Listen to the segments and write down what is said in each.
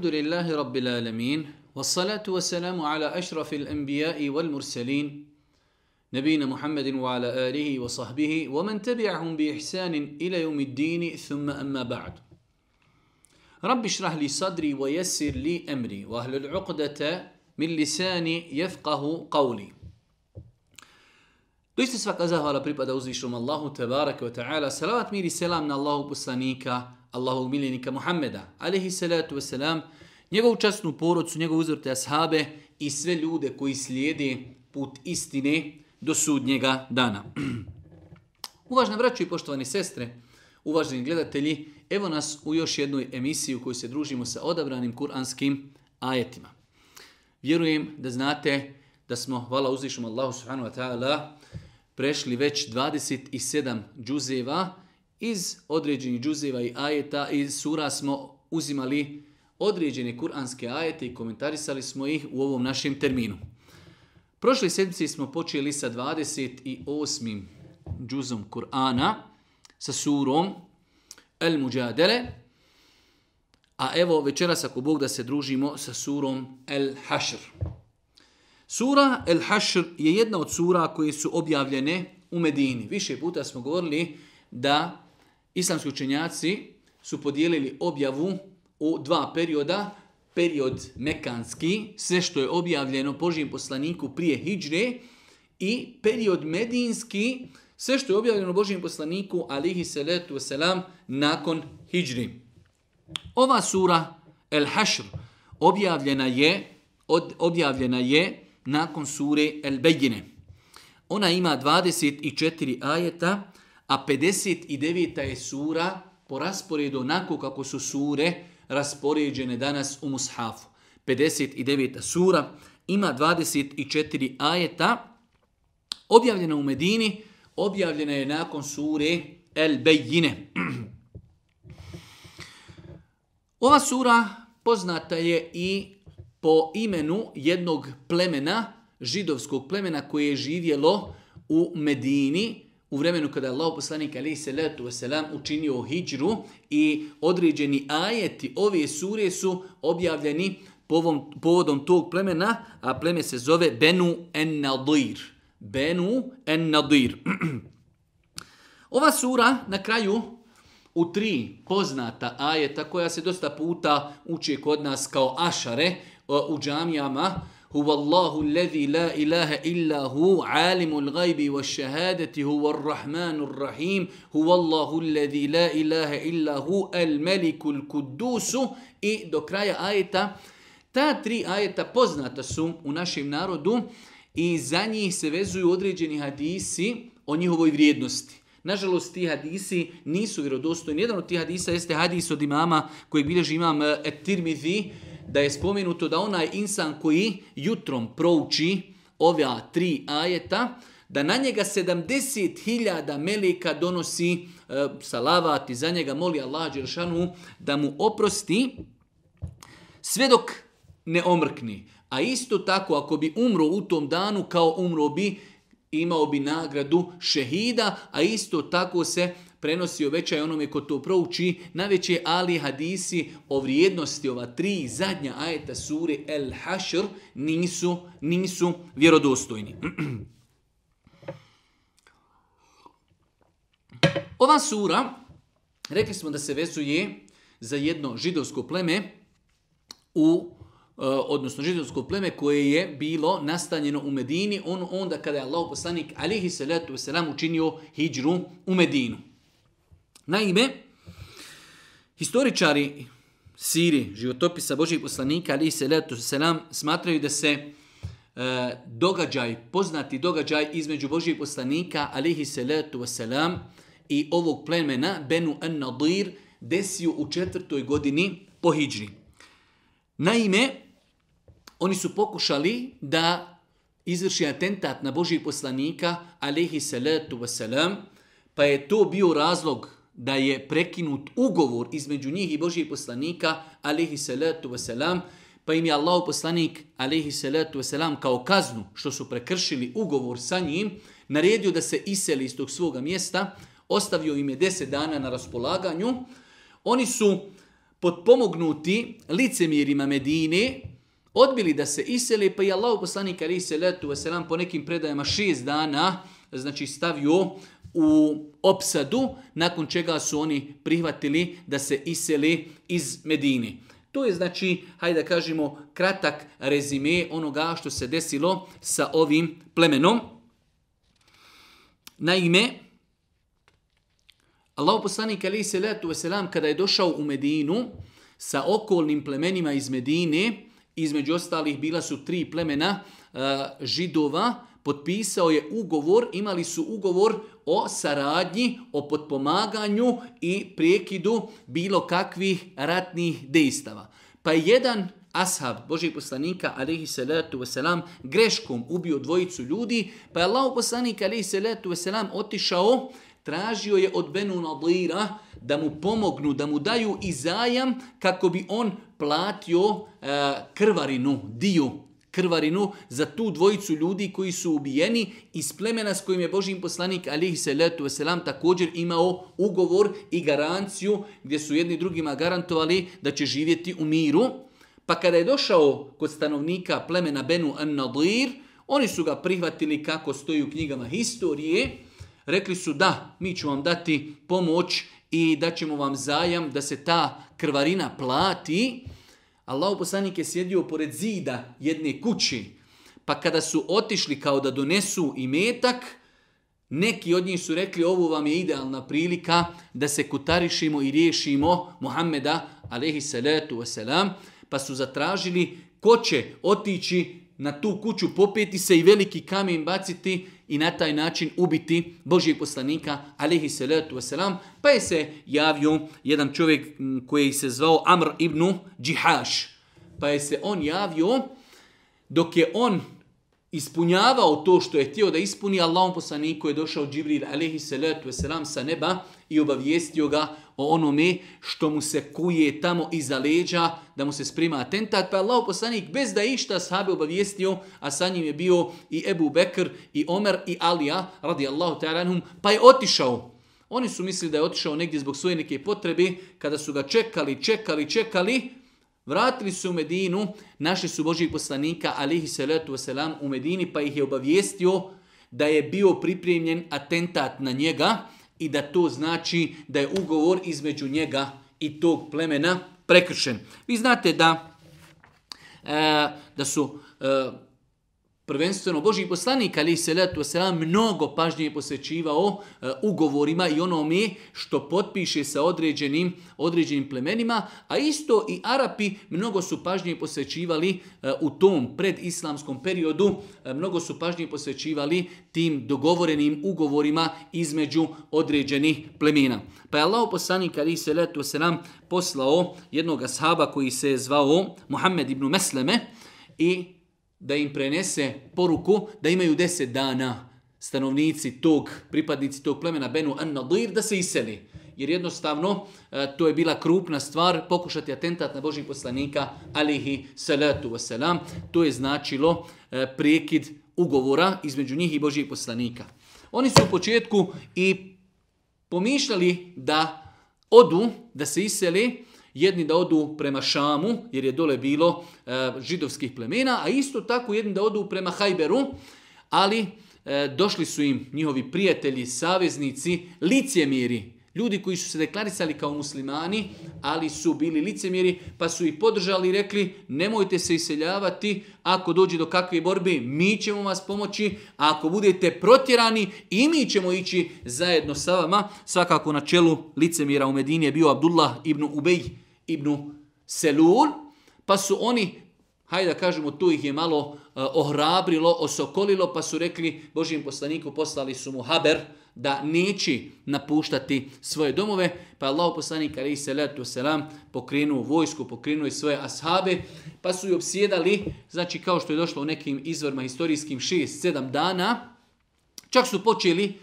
الحمد لله رب العالمين والصلاة والسلام على أشرف الأنبياء والمرسلين نبينا محمد وعلى آله وصحبه ومن تبعهم بإحسان إلى يوم الدين ثم أما بعد رب اشرح لي صدري ويسر لي أمري وأهل العقدة من لساني يفقه قولي Doista svaka zahvala pripada uzvišom Allahu tebareke wa ta'ala. Salavat mir i selam na Allahu poslanika, Allahovog miljenika Muhammeda, alihi salatu wa salam, njegovu časnu porodcu, njegovu uzvrte ashabe i sve ljude koji slijede put istine do sudnjega dana. Uvažna braćo i poštovani sestre, uvaženi gledatelji, evo nas u još jednoj emisiji u kojoj se družimo sa odabranim kuranskim ajetima. Vjerujem da znate da smo, hvala uzvišom Allahu subhanahu wa ta'ala, prešli već 27 džuzeva iz određenih džuzeva i ajeta iz sura smo uzimali određene kuranske ajete i komentarisali smo ih u ovom našem terminu. Prošle sedmice smo počeli sa 28. džuzom Kur'ana sa surom El Mujadele, a evo večeras ako Bog da se družimo sa surom El Hašr. Sura El Hašr je jedna od sura koje su objavljene u Medini. Više puta smo govorili da islamski učenjaci su podijelili objavu u dva perioda. Period mekanski, sve što je objavljeno Božijem poslaniku prije Hidžre i period medinski, sve što je objavljeno Božijem poslaniku alihi salatu wasalam nakon hijdžri. Ova sura El Hašr objavljena je, od, objavljena je nakon sure El Bejine. Ona ima 24 ajeta, a 59. je sura po rasporedu onako kako su sure raspoređene danas u Mushafu. 59. sura ima 24 ajeta, objavljena u Medini, objavljena je nakon sure El Bejine. Ova sura poznata je i po imenu jednog plemena, židovskog plemena koje je živjelo u Medini, u vremenu kada je Allah poslanik alaihi salatu wasalam učinio hijđru i određeni ajeti ove sure su objavljeni povom, povodom tog plemena, a pleme se zove Benu en Nadir. Benu en Nadir. Ova sura na kraju u tri poznata ajeta koja se dosta puta uči kod nas kao ašare e, u džamijama, هو الله الذي لا إله إلا هو عالم الغيب والشهادة هو الرحمن الرحيم هو الله الذي لا إله إلا هو الملك القدوس i do kraja ajeta ta tri ajeta poznata su u našem narodu i za njih se vezuju određeni hadisi o njihovoj vrijednosti. Nažalost, ti hadisi nisu vjerodostojni. Jedan od tih hadisa jeste hadis od imama kojeg bilježi imam Et-Tirmidhi, da je spomenuto da onaj insan koji jutrom prouči ova tri ajeta, da na njega 70.000 meleka donosi e, salavat i za njega moli Allah Đeršanu da mu oprosti sve dok ne omrkni. A isto tako ako bi umro u tom danu kao umro bi imao bi nagradu šehida, a isto tako se prenosi obećaj onome ko to prouči, najveće ali hadisi o vrijednosti ova tri zadnja ajeta sure El Hašr nisu, nisu vjerodostojni. Ova sura, rekli smo da se vezuje za jedno židovsko pleme u e, odnosno židovsko pleme koje je bilo nastanjeno u Medini, on onda kada je Allah poslanik alihi salatu wasalam učinio hijđru u Medinu. Naime, historičari Siri, životopisa Božih poslanika, ali se letu selam, smatraju da se e, događaj, poznati događaj između Božih poslanika, alihi salatu selam, i ovog plemena, Benu an Nadir, desio u četvrtoj godini po hijđri. Naime, oni su pokušali da izvrši atentat na Božih poslanika, alihi salatu wasalam, pa je to bio razlog da je prekinut ugovor između njih i Božijeg poslanika, alihi salatu wasalam, pa im je Allah poslanik, alihi salatu wasalam, kao kaznu što su prekršili ugovor sa njim, naredio da se iseli iz tog svoga mjesta, ostavio im je deset dana na raspolaganju. Oni su potpomognuti licemirima Medine, odbili da se isele, pa je Allah poslanik alihi salatu wasalam, po nekim predajama šest dana, znači stavio u opsadu, nakon čega su oni prihvatili da se iseli iz Medine. To je znači, hajde da kažemo, kratak rezime onoga što se desilo sa ovim plemenom. Naime, Allah poslanik ali salatu wasalam kada je došao u Medinu sa okolnim plemenima iz Medine, između ostalih bila su tri plemena uh, židova, potpisao je ugovor, imali su ugovor o saradnji, o potpomaganju i prekidu bilo kakvih ratnih dejstava. Pa jedan ashab Božih poslanika, alaihi salatu wasalam, greškom ubio dvojicu ljudi, pa je Allah poslanik, alaihi salatu wasalam, otišao, tražio je od Benu Nadira da mu pomognu, da mu daju i zajam kako bi on platio e, krvarinu, diju krvarinu za tu dvojicu ljudi koji su ubijeni iz plemena s kojim je Božim poslanik alihi salatu wasalam također imao ugovor i garanciju gdje su jedni drugima garantovali da će živjeti u miru. Pa kada je došao kod stanovnika plemena Benu An-Nadir, oni su ga prihvatili kako stoji u knjigama historije, rekli su da, mi ćemo vam dati pomoć i da ćemo vam zajam da se ta krvarina plati, Allahu poslanik je sjedio pored zida jedne kući, pa kada su otišli kao da donesu i metak, neki od njih su rekli ovo vam je idealna prilika da se kutarišimo i riješimo Muhammeda, alaihi salatu wasalam, pa su zatražili ko će otići na tu kuću, popeti se i veliki kamen baciti i na taj način ubiti Božijeg poslanika, alihi salatu wasalam, pa je se javio jedan čovjek koji se zvao Amr ibn Džihaš. Pa je se on javio dok je on ispunjavao to što je htio da ispuni, Allahom poslaniku je došao Džibril alaihi salatu wasalam sa neba i obavijestio ga o onome što mu se kuje tamo iza leđa, da mu se sprima atentat, pa je Allah poslanik bez da išta sahabe obavijestio, a sa njim je bio i Ebu Bekr, i Omer, i Alija, radi Allahu ta'ala pa je otišao. Oni su mislili da je otišao negdje zbog svoje neke potrebe, kada su ga čekali, čekali, čekali, vratili su u Medinu, našli su Božijeg poslanika, alihi salatu wasalam, u Medini, pa ih je obavijestio da je bio pripremljen atentat na njega, i da to znači da je ugovor između njega i tog plemena prekršen. Vi znate da, e, da su e, prvenstveno Boži poslanik ali se letu selam mnogo pažnje posvećivao e, ugovorima i onome što potpiše sa određenim određenim plemenima, a isto i Arapi mnogo su pažnje posvećivali e, u tom predislamskom periodu, e, mnogo su pažnje posvećivali tim dogovorenim ugovorima između određenih plemena. Pa je Allah poslanik ali se letu selam poslao jednog ashaba koji se je zvao Muhammed ibn Mesleme i da im prenese poruku da imaju deset dana stanovnici tog, pripadnici tog plemena Benu An-Nadir da se iseli. Jer jednostavno e, to je bila krupna stvar pokušati atentat na Božih poslanika alihi salatu wasalam. To je značilo e, prekid ugovora između njih i Božih poslanika. Oni su u početku i pomišljali da odu, da se iseli, jedni da odu prema Šamu, jer je dole bilo e, židovskih plemena, a isto tako jedni da odu prema Hajberu, ali e, došli su im njihovi prijatelji, saveznici, licemiri, Ljudi koji su se deklarisali kao muslimani, ali su bili licemjeri, pa su ih podržali i rekli nemojte se iseljavati, ako dođe do kakve borbe, mi ćemo vas pomoći, a ako budete protjerani, i mi ćemo ići zajedno sa vama. Svakako na čelu licemjera u Medini je bio Abdullah ibn Ubej ibn Selul, pa su oni, hajde da kažemo, tu ih je malo uh, ohrabrilo, osokolilo, pa su rekli Božijem poslaniku, poslali su mu haber, da neće napuštati svoje domove, pa je Allah poslanik alaihi salatu selam pokrenuo vojsku, pokrenuo i svoje ashabe, pa su i obsjedali, znači kao što je došlo u nekim izvorima historijskim 6-7 dana, čak su počeli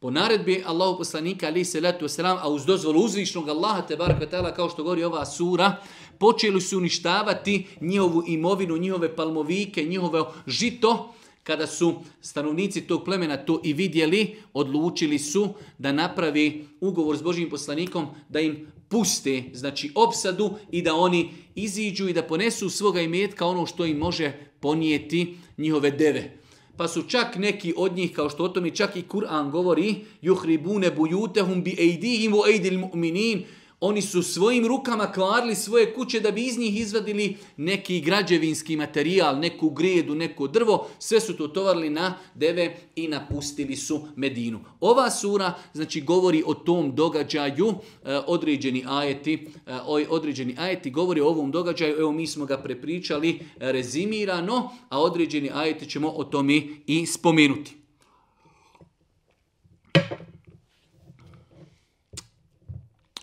po naredbi Allahu poslanika alaihi salatu wasalam, a uz dozvolu uzvišnog Allaha te barakatala, kao što govori ova sura, počeli su uništavati njihovu imovinu, njihove palmovike, njihovo žito, kada su stanovnici tog plemena to i vidjeli, odlučili su da napravi ugovor s Božim poslanikom, da im puste, znači opsadu i da oni iziđu i da ponesu svoga imetka ono što im može ponijeti njihove deve. Pa su čak neki od njih, kao što o tome čak i Kur'an govori, juhribune bujutehum bi ejdihim u ejdil mu'minin, oni su svojim rukama kvarili svoje kuće da bi iz njih izvadili neki građevinski materijal, neku gredu, neko drvo. Sve su to tovarili na deve i napustili su Medinu. Ova sura znači govori o tom događaju, e, određeni ajeti, e, određeni ajeti govori o ovom događaju. Evo mi smo ga prepričali rezimirano, a određeni ajeti ćemo o tome i spomenuti.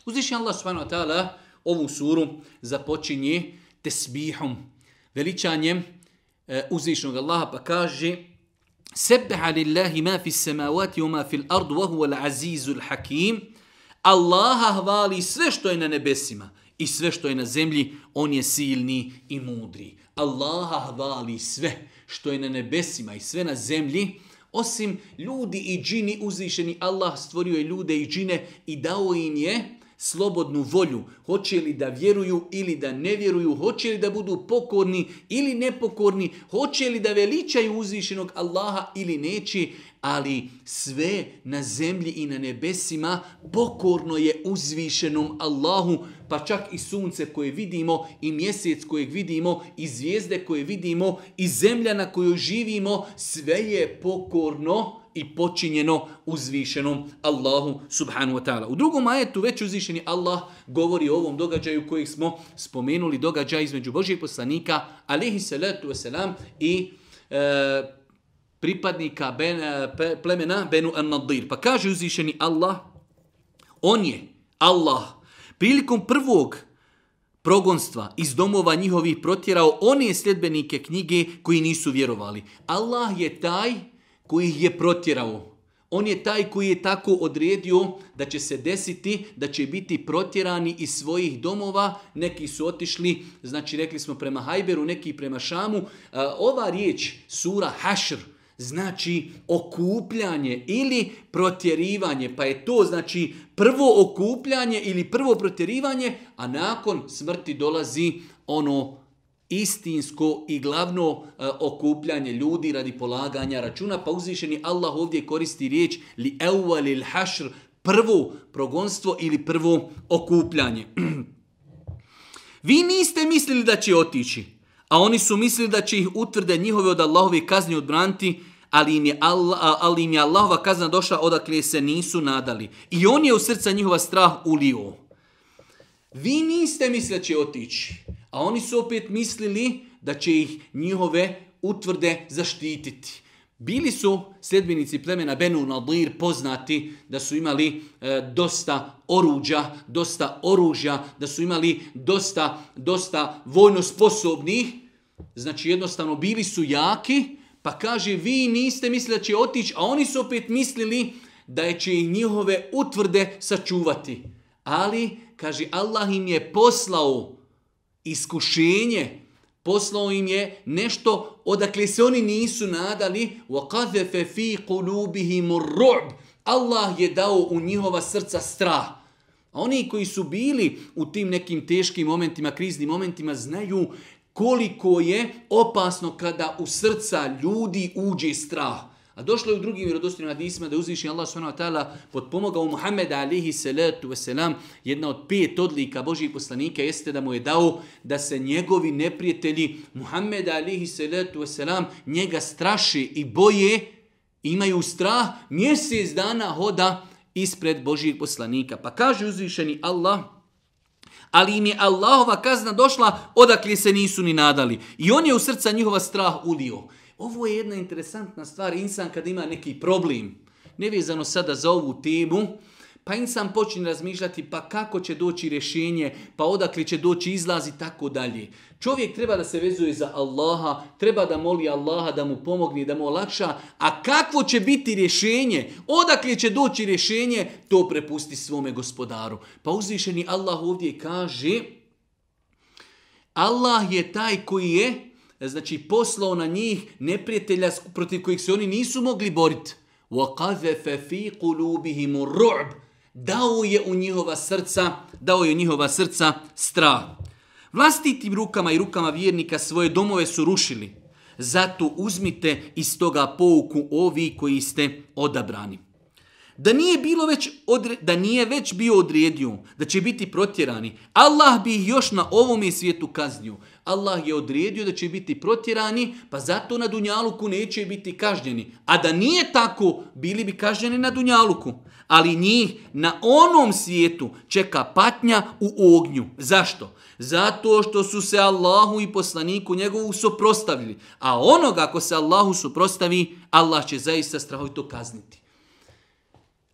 Uzviši Allah subhanahu wa ta'ala ovu suru započinje tesbihom, veličanjem eh, e, uzvišnog Allaha pa kaže Sebeha lillahi ma fi samavati wa ma fi l'ardu wa huwa al-azizul hakim. Allaha hvali sve što je na nebesima i sve što je na zemlji, on je silni i mudri. Allaha hvali sve što je na nebesima i sve na zemlji, osim ljudi i džini uzvišeni Allah stvorio je ljude i džine i dao im je slobodnu volju, hoće li da vjeruju ili da ne vjeruju, hoće li da budu pokorni ili nepokorni, hoće li da veličaju uzvišenog Allaha ili neće, ali sve na zemlji i na nebesima pokorno je uzvišenom Allahu, pa čak i sunce koje vidimo, i mjesec kojeg vidimo, i zvijezde koje vidimo, i zemlja na kojoj živimo, sve je pokorno i počinjeno uzvišenom Allahu subhanahu wa ta'ala. U drugom ajetu već uzvišeni Allah govori o ovom događaju kojeg smo spomenuli, događaj između Božijeg poslanika, alihi salatu wasalam, i e, pripadnika ben, e, pe, plemena Benu an-Nadir. Pa kaže uzvišeni Allah, on je, Allah, prilikom prvog progonstva iz domova njihovih protjerao one sljedbenike knjige koji nisu vjerovali. Allah je taj koji ih je protjerao. On je taj koji je tako odredio da će se desiti, da će biti protjerani iz svojih domova. Neki su otišli, znači rekli smo prema Hajberu, neki prema Šamu. E, ova riječ, sura Hašr, znači okupljanje ili protjerivanje. Pa je to znači prvo okupljanje ili prvo protjerivanje, a nakon smrti dolazi ono istinsko i glavno e, okupljanje ljudi radi polaganja računa, pa uzvišeni Allah ovdje koristi riječ li evvalil hašr, prvo progonstvo ili prvo okupljanje. Vi niste mislili da će otići, a oni su mislili da će ih utvrde njihove od Allahove kazni odbraniti, ali im je, Allah, ali im je Allahova kazna došla odakle se nisu nadali. I on je u srca njihova strah ulio. Vi niste mislili da će otići, a oni su opet mislili da će ih njihove utvrde zaštititi. Bili su sljedbenici plemena Benu Nadir poznati da su imali e, dosta oruđa, dosta oružja, da su imali dosta, dosta vojno sposobnih. Znači jednostavno bili su jaki, pa kaže vi niste mislili da će otići, a oni su opet mislili da će ih njihove utvrde sačuvati. Ali, kaže, Allah im je poslao iskušenje, poslao im je nešto odakle se oni nisu nadali, وَقَذَفَ فِي قُلُوبِهِمُ الرُّعْبِ Allah je dao u njihova srca strah. A oni koji su bili u tim nekim teškim momentima, kriznim momentima, znaju koliko je opasno kada u srca ljudi uđe strah. A došlo je u drugim vjerodostojnim hadisima da uzviši Allah subhanahu wa ta'ala potpomogao Muhammeda alihi salatu wasalam. Jedna od pet odlika Božih poslanika jeste da mu je dao da se njegovi neprijatelji Muhammeda alihi salatu wasalam njega straši i boje, imaju strah, mjesec dana hoda ispred Božijeg poslanika. Pa kaže uzvišeni Allah, ali im je Allahova kazna došla odakle se nisu ni nadali. I on je u srca njihova strah ulio. Ovo je jedna interesantna stvar. Insan kad ima neki problem, nevezano sada za ovu temu, pa insan počne razmišljati pa kako će doći rješenje, pa odakle će doći izlaz i tako dalje. Čovjek treba da se vezuje za Allaha, treba da moli Allaha da mu pomogne, da mu olakša, a kakvo će biti rješenje, odakle će doći rješenje, to prepusti svome gospodaru. Pa uzvišeni Allah ovdje kaže, Allah je taj koji je znači poslao na njih neprijatelja protiv kojih se oni nisu mogli boriti. وَقَذَفَ فِي قُلُوبِهِمُ الرُّعْبِ Dao je u njihova srca, dao je u njihova srca strah. Vlastitim rukama i rukama vjernika svoje domove su rušili. Zato uzmite iz toga pouku ovi koji ste odabrani. Da nije bilo već odre, da nije već bio odredio da će biti protjerani, Allah bi ih još na ovom svijetu kaznio. Allah je odredio da će biti protjerani, pa zato na Dunjaluku neće biti kažnjeni. A da nije tako, bili bi kažnjeni na Dunjaluku. Ali njih na onom svijetu čeka patnja u ognju. Zašto? Zato što su se Allahu i poslaniku njegovu suprostavili. A onoga ako se Allahu suprostavi, Allah će zaista strahovito kazniti.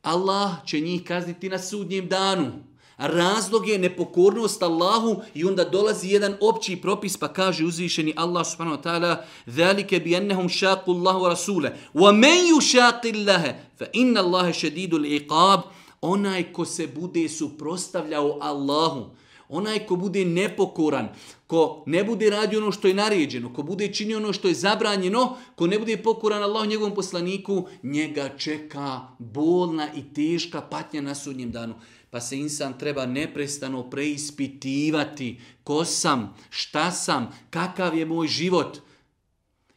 Allah će njih kazniti na sudnjem danu. Razlog je nepokornost Allahu i onda dolazi jedan opći propis pa kaže uzvišeni Allah subhanahu wa ta'ala ذَلِكَ بِيَنَّهُمْ شَاقُ اللَّهُ وَرَسُولَ وَمَنْ يُشَاقِ اللَّهَ فَإِنَّ اللَّهَ شَدِيدُ الْعِقَابِ Onaj ko se bude suprostavljao Allahu, onaj ko bude nepokoran, ko ne bude radio ono što je naređeno, ko bude činio ono što je zabranjeno, ko ne bude pokoran Allahu njegovom poslaniku, njega čeka bolna i teška patnja na sudnjem danu. Pa se insan treba neprestano preispitivati ko sam, šta sam, kakav je moj život.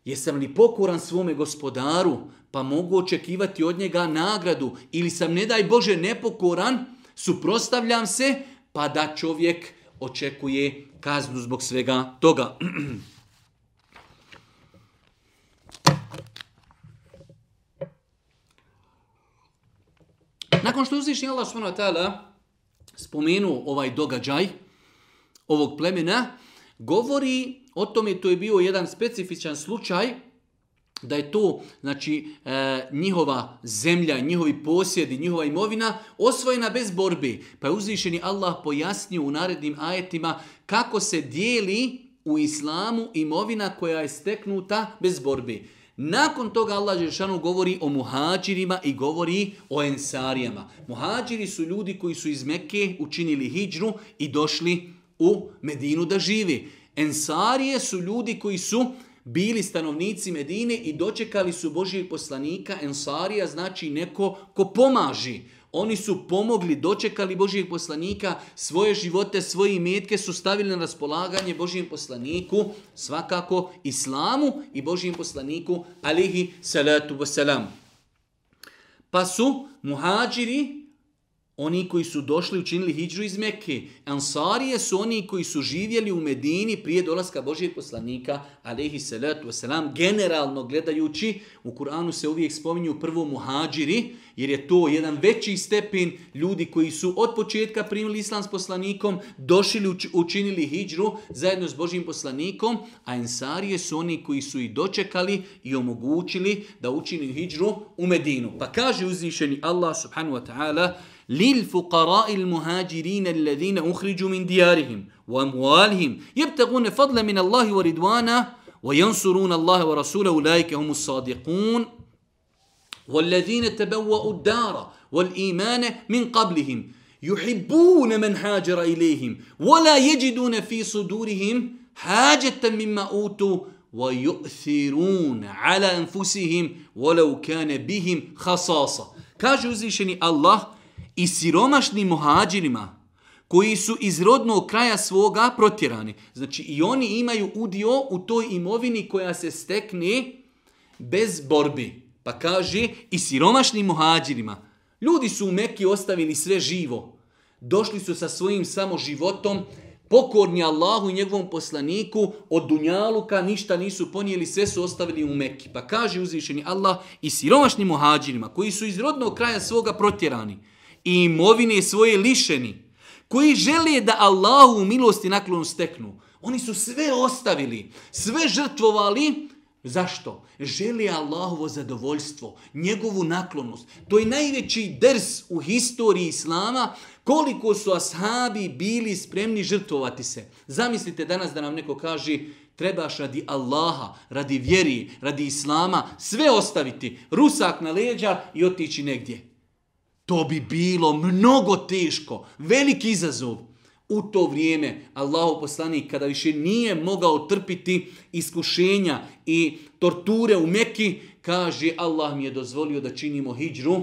Jesam li pokoran svome gospodaru, pa mogu očekivati od njega nagradu, ili sam, ne daj Bože, nepokoran, suprostavljam se, pa da čovjek očekuje kaznu zbog svega toga. Nakon što uzvišnji Allah subhanahu spomenuo ovaj događaj ovog plemena, govori o tome, to je bio jedan specifičan slučaj, da je to znači e, njihova zemlja, njihovi posjedi, njihova imovina osvojena bez borbe. Pa je uzvišeni Allah pojasnio u narednim ajetima kako se dijeli u islamu imovina koja je steknuta bez borbe. Nakon toga Allah Žešanu govori o muhađirima i govori o ensarijama. Muhađiri su ljudi koji su iz Mekke učinili hijđru i došli u Medinu da živi. Ensarije su ljudi koji su bili stanovnici Medine i dočekali su Božijeg poslanika. Ensarija znači neko ko pomaži. Oni su pomogli, dočekali Božijeg poslanika, svoje živote, svoje imetke su stavili na raspolaganje Božijem poslaniku, svakako Islamu i Božijem poslaniku, alihi salatu wasalam. Pa su muhađiri, Oni koji su došli učinili hijđu iz Mekke. Ansarije su oni koji su živjeli u Medini prije dolaska Božijeg poslanika, alaihi salatu wasalam, generalno gledajući, u Kur'anu se uvijek spominju prvo muhađiri, jer je to jedan veći stepen ljudi koji su od početka primili islam s poslanikom, došli učinili hijđu zajedno s Božijim poslanikom, a Ansarije su oni koji su i dočekali i omogućili da učini hijđu u Medinu. Pa kaže uzvišeni Allah subhanahu wa ta'ala, للفقراء المهاجرين الذين أخرجوا من ديارهم وأموالهم يبتغون فضلا من الله ورضوانا وينصرون الله ورسوله أولئك هم الصادقون. والذين تبوأوا الدار والإيمان من قبلهم يحبون من هاجر إليهم ولا يجدون في صدورهم حاجة مما أوتوا ويؤثرون على أنفسهم ولو كان بهم خصاصة. كاجو زيشني الله i siromašnim muhađirima koji su iz rodnog kraja svoga protjerani. Znači i oni imaju udio u toj imovini koja se stekne bez borbi. Pa kaže i siromašnim muhađirima. Ljudi su u Mekki ostavili sve živo. Došli su sa svojim samo životom, pokorni Allahu i njegovom poslaniku, od Dunjaluka ništa nisu ponijeli, sve su ostavili u Mekki. Pa kaže uzvišeni Allah i siromašnim muhađirima koji su iz rodnog kraja svoga protjerani i imovine svoje lišeni, koji žele da Allahu u milosti naklonu steknu, oni su sve ostavili, sve žrtvovali, zašto? Želi Allahovo zadovoljstvo, njegovu naklonost. To je najveći ders u historiji Islama, koliko su ashabi bili spremni žrtvovati se. Zamislite danas da nam neko kaže, trebaš radi Allaha, radi vjeri, radi Islama, sve ostaviti, rusak na leđa i otići negdje. To bi bilo mnogo teško, veliki izazov. U to vrijeme Allahu poslanik kada više nije mogao trpiti iskušenja i torture u Mekki, kaže Allah mi je dozvolio da činimo hijđru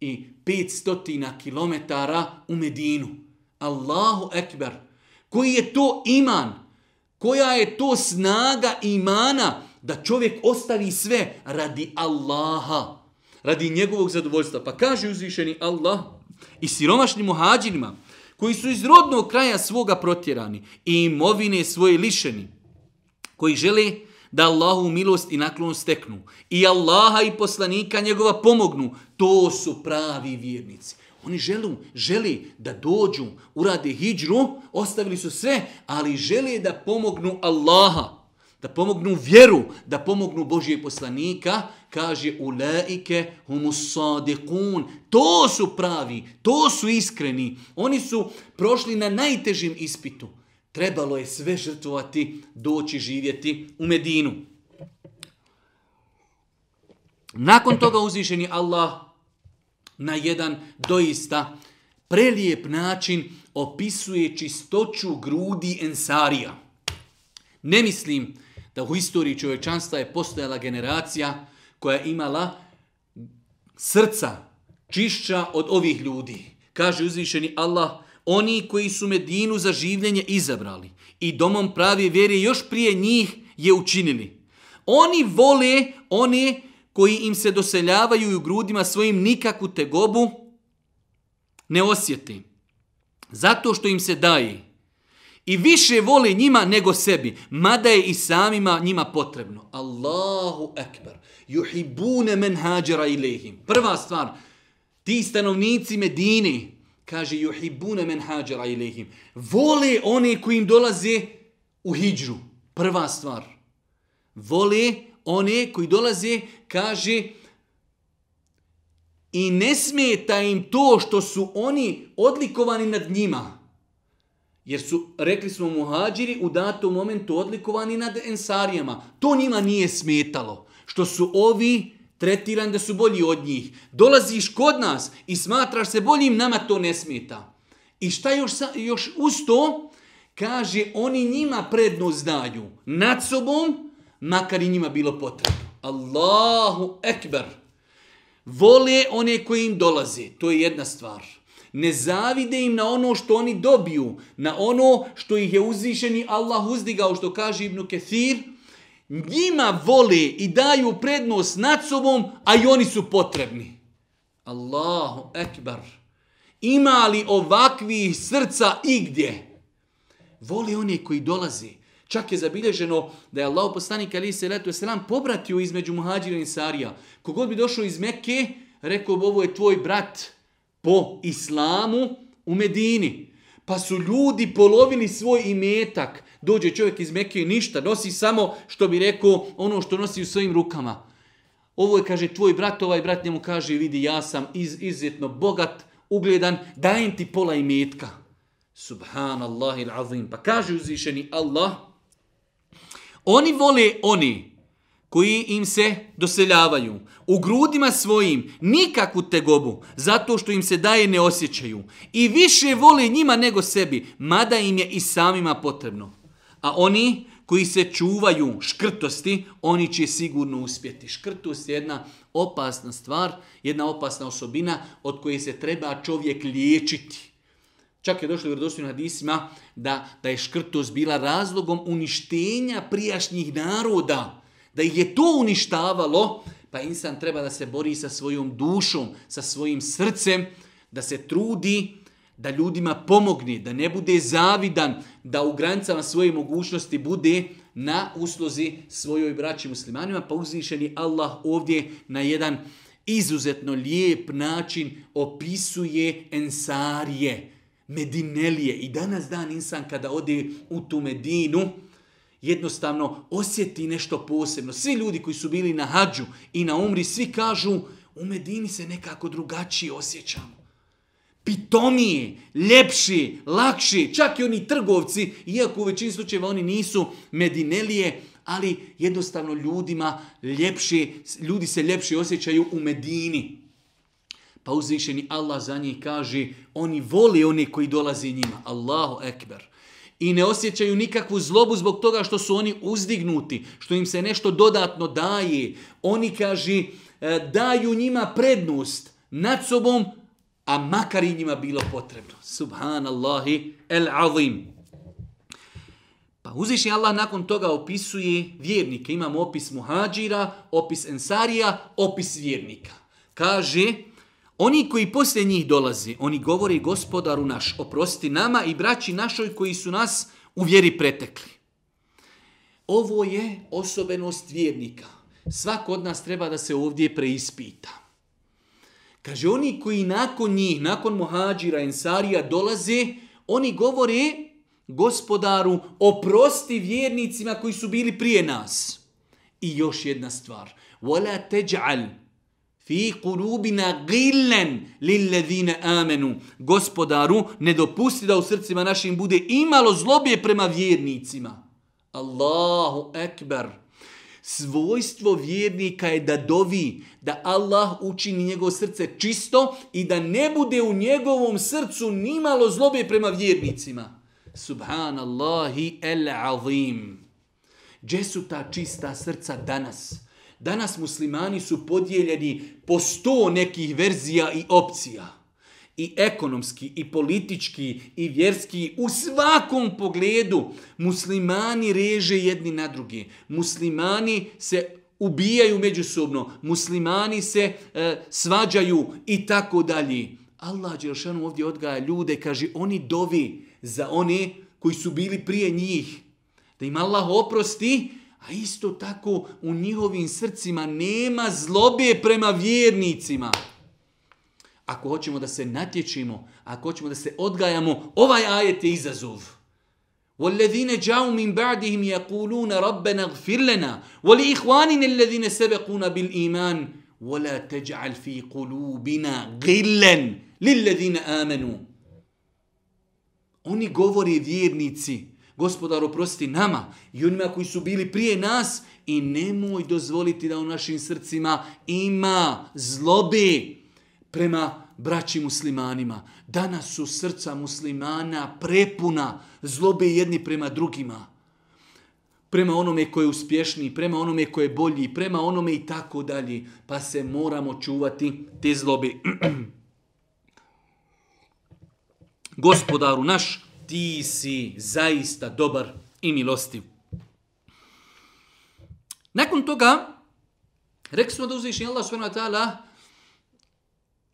i 500 km u Medinu. Allahu ekber. Koji je to iman? Koja je to snaga imana da čovjek ostavi sve radi Allaha, radi njegovog zadovoljstva? Pa kaže uzvišeni Allah i siromašnim muhađinima, koji su iz rodnog kraja svoga protjerani i imovine svoje lišeni, koji žele da Allahu milost i naklon steknu i Allaha i poslanika njegova pomognu, to su pravi vjernici. Oni želu, želi da dođu, urade hijđru, ostavili su sve, ali žele da pomognu Allaha, da pomognu vjeru, da pomognu Božije poslanika, kaže ulaike humus sadiqun. To su pravi, to su iskreni. Oni su prošli na najtežim ispitu. Trebalo je sve žrtvovati, doći živjeti u Medinu. Nakon toga uzvišeni Allah na jedan doista prelijep način opisuje čistoću grudi ensarija. Ne mislim da u istoriji čovečanstva je postojala generacija koja je imala srca čišća od ovih ljudi. Kaže uzvišeni Allah, oni koji su Medinu za življenje izabrali i domom pravi vjere još prije njih je učinili. Oni vole one koji im se doseljavaju u grudima svojim nikakvu tegobu ne osjeti. Zato što im se daje. I više vole njima nego sebi, mada je i samima njima potrebno. Allahu ekber. Juhibune men hađera ilihim. Prva stvar, ti stanovnici Medini, kaže juhibune men hađera ilihim. Vole one koji im dolaze u hijđru. Prva stvar. Vole one koji dolaze, kaže, i ne smeta im to što su oni odlikovani nad njima. Jer su, rekli smo muhađiri, u datom momentu odlikovani nad ensarijama. To njima nije smetalo. Što su ovi tretirani da su bolji od njih. Dolaziš kod nas i smatraš se boljim, nama to ne smeta. I šta još, još uz to? Kaže, oni njima prednost daju nad sobom, makar i njima bilo potrebno. Allahu ekber. Vole one koji im dolaze. To je jedna stvar. Ne zavide im na ono što oni dobiju, na ono što ih je uzvišeni Allah uzdigao, što kaže Ibnu Kethir, njima vole i daju prednost nad sobom, a i oni su potrebni. Allahu ekbar. Ima li ovakvih srca igdje? Voli one koji dolaze. Čak je zabilježeno da je Allah poslanik ali se letu selam pobratio između muhađira i sarija. Kogod bi došao iz Mekke, rekao bi ovo je tvoj brat po islamu u Medini. Pa su ljudi polovili svoj imetak. Dođe čovjek iz Mekke i ništa, nosi samo što bi rekao ono što nosi u svojim rukama. Ovo je, kaže, tvoj brat, ovaj brat njemu kaže, vidi, ja sam iz, izuzetno bogat, ugledan, dajem ti pola imetka. Subhanallah azim. Pa kaže uzvišeni Allah, Oni vole oni koji im se doseljavaju u grudima svojim nikakvu tegobu zato što im se daje ne osjećaju i više vole njima nego sebi mada im je i samima potrebno. A oni koji se čuvaju škrtosti, oni će sigurno uspjeti. Škrtost je jedna opasna stvar, jedna opasna osobina od koje se treba čovjek liječiti. Čak je došlo u vjerodostojnim hadisima da, da je škrtost bila razlogom uništenja prijašnjih naroda. Da ih je to uništavalo, pa insan treba da se bori sa svojom dušom, sa svojim srcem, da se trudi, da ljudima pomogne, da ne bude zavidan, da u granicama svoje mogućnosti bude na uslozi svojoj braći muslimanima, pa uzvišeni Allah ovdje na jedan izuzetno lijep način opisuje ensarije, Medinelije. I danas dan insan kada ode u tu Medinu, jednostavno osjeti nešto posebno. Svi ljudi koji su bili na hađu i na umri, svi kažu u Medini se nekako drugačije osjećamo. Pitomije, ljepši, lakši, čak i oni trgovci, iako u većini slučajeva oni nisu Medinelije, ali jednostavno ljudima ljepši, ljudi se ljepši osjećaju u Medini. Pa uzvišeni Allah za njih kaže, oni vole one koji dolaze njima. Allahu ekber. I ne osjećaju nikakvu zlobu zbog toga što su oni uzdignuti, što im se nešto dodatno daje. Oni, kaže, e, daju njima prednost nad sobom, a makar i njima bilo potrebno. Subhanallahi el azim. Pa uzvišnji Allah nakon toga opisuje vjernike. Imamo opis muhađira, opis ensarija, opis vjernika. Kaže, oni koji poslije njih dolaze, oni govore gospodaru naš, oprosti nama i braći našoj koji su nas u vjeri pretekli. Ovo je osobenost vjernika. Svak od nas treba da se ovdje preispita. Kaže, oni koji nakon njih, nakon muhađira, ensarija dolaze, oni govore gospodaru, oprosti vjernicima koji su bili prije nas. I još jedna stvar. وَلَا تَجْعَلْ fi kulubina gillen lillezine amenu. Gospodaru, ne dopusti da u srcima našim bude imalo zlobije prema vjernicima. Allahu ekber. Svojstvo vjernika je da dovi, da Allah učini njegovo srce čisto i da ne bude u njegovom srcu nimalo zlobe prema vjernicima. Subhanallahi el azim. Gdje su ta čista srca danas? Danas muslimani su podijeljeni po sto nekih verzija i opcija. I ekonomski, i politički, i vjerski, u svakom pogledu muslimani reže jedni na drugi. Muslimani se ubijaju međusobno, muslimani se e, svađaju i tako dalje. Allah Đelšanu ovdje odgaja ljude, kaže, oni dovi za one koji su bili prije njih. Da im Allah oprosti, a isto tako u njihovim srcima nema zlobe prema vjernicima. Ako hoćemo da se natječimo, ako hoćemo da se odgajamo, ovaj ajet je izazov. وَالَّذِينَ جَاءُوا مِنْ بَعْدِهِمْ يَقُولُونَ رَبَّنَا اغْفِرْ لَنَا وَلِإِخْوَانِنَ الَّذِينَ سَبَقُونَ بِالْإِيمَانِ وَلَا تَجْعَلْ فِي قُلُوبِنَا غِلًّا لِلَّذِينَ آمَنُوا Oni govori vjernici, Gospodar oprosti nama i onima koji su bili prije nas i nemoj dozvoliti da u našim srcima ima zlobe prema braći muslimanima. Danas su srca muslimana prepuna zlobe jedni prema drugima. Prema onome koji je uspješniji, prema onome koji je bolji, prema onome i tako dalje. Pa se moramo čuvati te zlobe. Gospodaru naš, ti si zaista dobar i milostiv. Nakon toga, rekli smo da uzvišnji Allah s.w.t.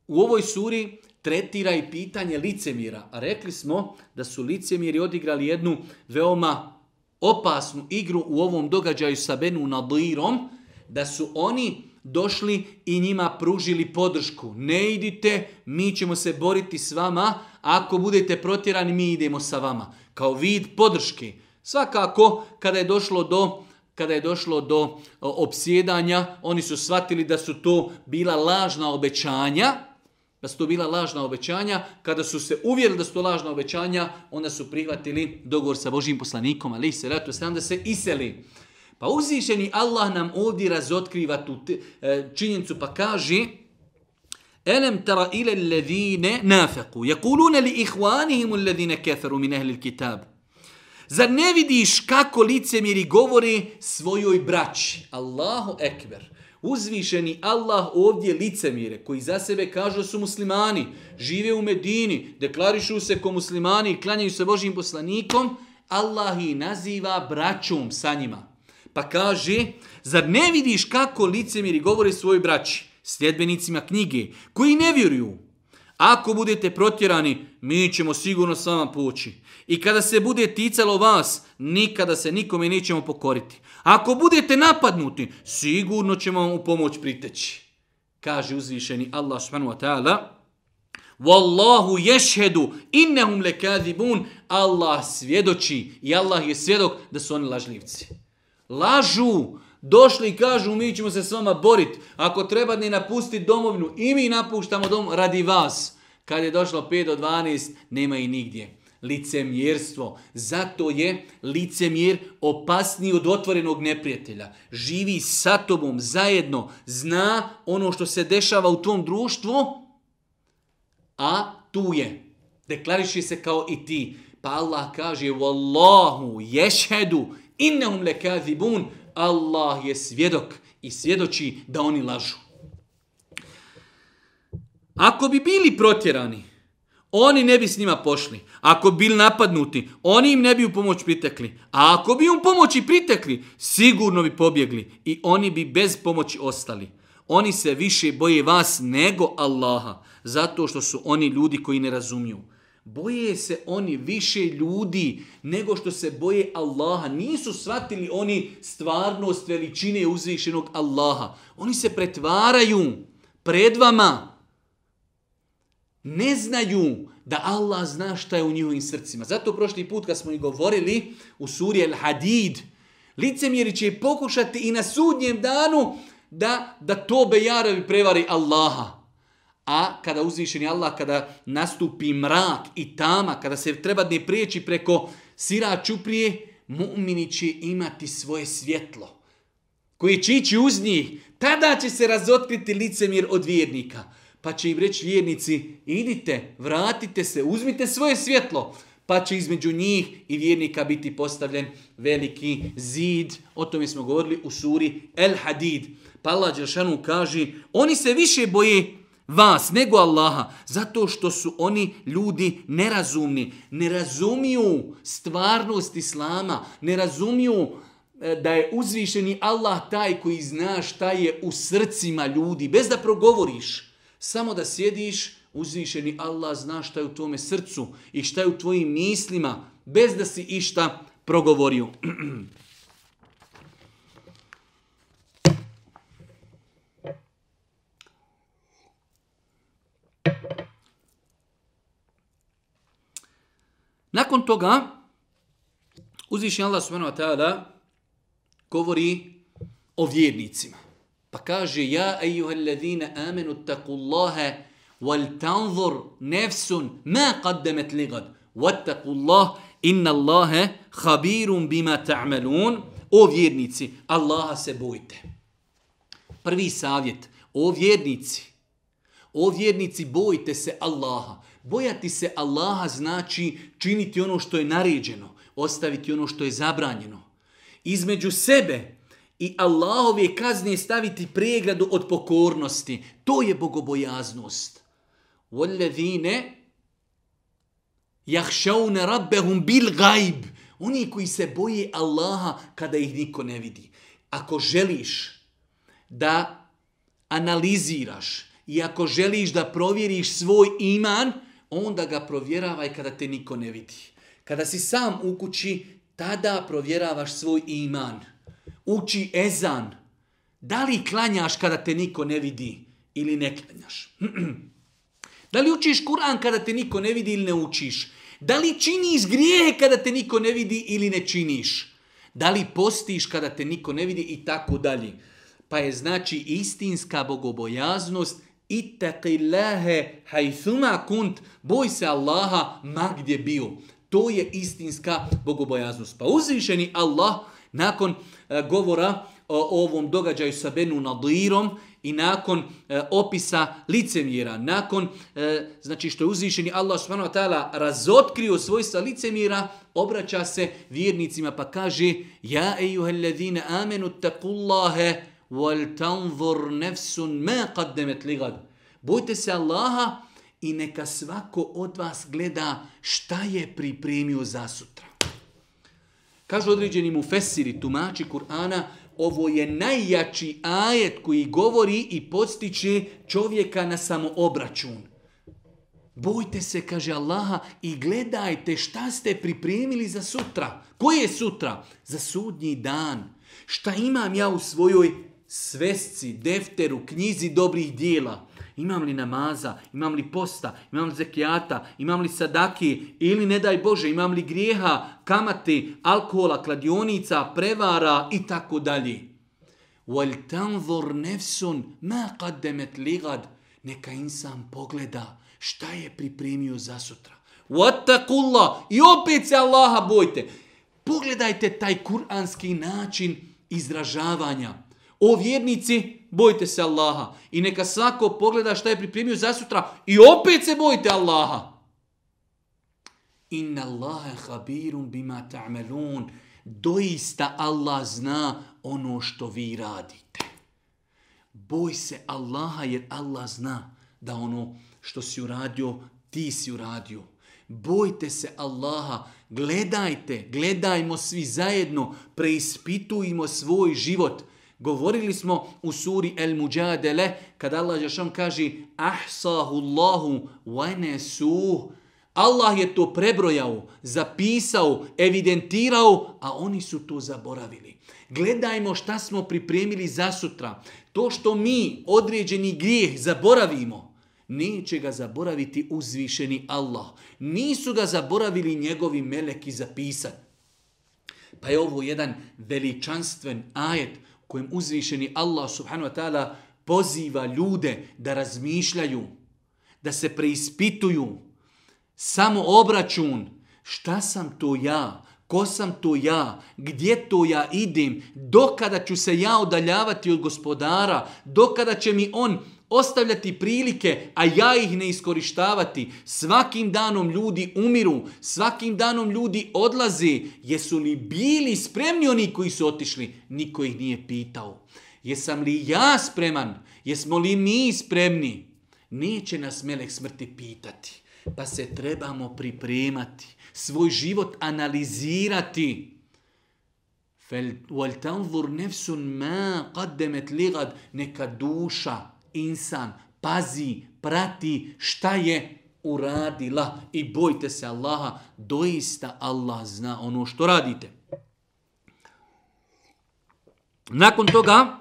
u ovoj suri tretira i pitanje licemira. A rekli smo da su licemiri odigrali jednu veoma opasnu igru u ovom događaju sa Benu Nadirom, da su oni došli i njima pružili podršku. Ne idite, mi ćemo se boriti s vama, ako budete protjerani, mi idemo sa vama. Kao vid podrške. Svakako, kada je došlo do kada je došlo do opsjedanja, oni su shvatili da su to bila lažna obećanja, da su to bila lažna obećanja, kada su se uvjerili da su to lažna obećanja, onda su prihvatili dogovor sa Božim poslanikom, ali se ratu da se iseli. Pa uzvišeni Allah nam ovdje razotkriva tu e, činjenicu pa kaže Elem tara ila alladhina nafaqu yaquluna li ikhwanihim alladhina kafaru min ahli alkitab Zar ne vidiš kako licemjeri govori svojoj braći? Allahu ekber. Uzvišeni Allah ovdje licemire koji za sebe kažu su muslimani, žive u Medini, deklarišu se ko muslimani i klanjaju se Božim poslanikom, Allah ih naziva braćom sa njima. Pa kaže, zar ne vidiš kako licemiri govore svoj braći, sljedbenicima knjige, koji ne vjeruju? Ako budete protjerani, mi ćemo sigurno s vama poći. I kada se bude ticalo vas, nikada se nikome nećemo pokoriti. Ako budete napadnuti, sigurno ćemo vam u pomoć priteći. Kaže uzvišeni Allah subhanahu wa ta'ala, Wallahu yashhadu innahum lakadibun. Allah svjedoči i Allah je svjedok da su oni lažljivci lažu, došli i kažu mi ćemo se s vama boriti, ako treba ni napustiti domovinu i mi napuštamo dom radi vas. Kad je došlo 5 do 12, nema i nigdje. Licemjerstvo. Zato je licemjer opasniji od otvorenog neprijatelja. Živi sa tobom zajedno, zna ono što se dešava u tom društvu a tu je. Deklariši se kao i ti. Pa Allah kaže, Wallahu ješhedu innehum lekazibun. Allah je svjedok i svjedoči da oni lažu. Ako bi bili protjerani, oni ne bi s njima pošli. Ako bi bili napadnuti, oni im ne bi u pomoć pritekli. A ako bi u pomoći pritekli, sigurno bi pobjegli i oni bi bez pomoći ostali. Oni se više boje vas nego Allaha, zato što su oni ljudi koji ne razumiju. Boje se oni više ljudi nego što se boje Allaha. Nisu shvatili oni stvarnost veličine uzvišenog Allaha. Oni se pretvaraju pred vama ne znaju da Allah zna šta je u njihovim srcima. Zato prošli put kad smo i govorili u suri El Hadid, licemjeri će pokušati i na sudnjem danu da, da to bejarovi prevari Allaha. A kada uzvišeni Allah, kada nastupi mrak i tama, kada se treba ne prijeći preko sira čuprije, mu'mini će imati svoje svjetlo koje će ići uz njih. Tada će se razotkriti licemir od vjernika pa će im reći vjernici, idite, vratite se, uzmite svoje svjetlo, pa će između njih i vjernika biti postavljen veliki zid. O tome smo govorili u suri El Hadid. Pa Allah Đeršanu kaže, oni se više boje vas nego Allaha, zato što su oni ljudi nerazumni, ne razumiju stvarnost Islama, ne razumiju e, da je uzvišeni Allah taj koji zna šta je u srcima ljudi, bez da progovoriš. Samo da sjediš, uzvišeni Allah zna šta je u tome srcu i šta je u tvojim mislima, bez da si išta progovorio. Nakon toga, uzvišeni Allah subhanahu wa ta'ala govori o vjernicima. Pa kaže, ja ejuha alladhina amenu taqullaha wal tanzur nefsun ma qaddamet ligad. Wattaqullah inna Allahe khabirun bima ta'malun. O vjernici, Allaha se bojte. Prvi savjet, o vjernici, o vjernici, bojte se Allaha. Bojati se Allaha znači činiti ono što je naređeno, ostaviti ono što je zabranjeno. Između sebe i Allahove kazne staviti pregradu od pokornosti. To je bogobojaznost. وَالَّذِينَ يَحْشَوْنَ رَبَّهُمْ بِالْغَيْبِ Oni koji se boje Allaha kada ih niko ne vidi. Ako želiš da analiziraš i ako želiš da provjeriš svoj iman, onda ga provjeravaj kada te niko ne vidi. Kada si sam u kući, tada provjeravaš svoj iman uči ezan. Da li klanjaš kada te niko ne vidi ili ne klanjaš? da li učiš Kur'an kada te niko ne vidi ili ne učiš? Da li činiš grijehe kada te niko ne vidi ili ne činiš? Da li postiš kada te niko ne vidi i tako dalje? Pa je znači istinska bogobojaznost ittaqillaha haythuma kunt. Boj se Allaha ma gdje bio. To je istinska bogobojaznost. Pa uzvišeni Allah nakon e, govora o ovom događaju sa Benu Nadirom i nakon e, opisa licemjera, nakon e, znači što je uzvišeni Allah subhanahu wa ta'ala razotkrio svojstva licemjera, obraća se vjernicima pa kaže Ja ejuhel amenu taqullahe وَلْتَنْظُرْ tanzur مَا ma لِغَدْ. Bojte se Allaha i neka svako od vas gleda šta je pripremio za sutra. Kažu određeni mu fesiri, tumači Kur'ana, ovo je najjači ajet koji govori i postiče čovjeka na samoobračun. Bojte se, kaže Allaha, i gledajte šta ste pripremili za sutra. Koje je sutra? Za sudnji dan. Šta imam ja u svojoj svesci, defteru, knjizi dobrih dijela? Imam li namaza, imam li posta, imam li zekijata, imam li sadaki ili ne daj Bože, imam li grijeha, kamate, alkohola, kladionica, prevara i tako dalje. Wal tanzur nefsun ma qaddamat ligad. Neka insan pogleda šta je pripremio za sutra. Wattaqullah. I opet se Allaha bojte. Pogledajte taj kuranski način izražavanja. O vjernici, bojte se Allaha. I neka svako pogleda šta je pripremio za sutra i opet se bojte Allaha. Inna Allahe habirun bima ta'melun. Doista Allah zna ono što vi radite. Boj se Allaha jer Allah zna da ono što si uradio, ti si uradio. Bojte se Allaha, gledajte, gledajmo svi zajedno, preispitujmo svoj život. Govorili smo u suri El Mujadele, kada Allah Žešan kaže Ahsahu Allahu wa Allah je to prebrojao, zapisao, evidentirao, a oni su to zaboravili. Gledajmo šta smo pripremili za sutra. To što mi određeni grijeh zaboravimo, neće ga zaboraviti uzvišeni Allah. Nisu ga zaboravili njegovi meleki zapisati. Pa je ovo jedan veličanstven ajet kojim uzvišeni Allah subhanahu wa ta'ala poziva ljude da razmišljaju, da se preispituju, samo obračun, šta sam to ja, ko sam to ja, gdje to ja idem, dokada ću se ja udaljavati od gospodara, dokada će mi on ostavljati prilike, a ja ih ne iskorištavati. Svakim danom ljudi umiru, svakim danom ljudi odlaze. Jesu li bili spremni oni koji su otišli? Niko ih nije pitao. Jesam li ja spreman? Jesmo li mi spremni? Neće nas melek smrti pitati. Pa se trebamo pripremati Svoj život analizirati. وَلْتَنْظُرْ نَفْسٌ مَا قَدَّمَتْ لِغَدْ Neka duša insan pazi, prati šta je uradila i bojte se Allaha, doista Allah zna ono što radite. Nakon toga,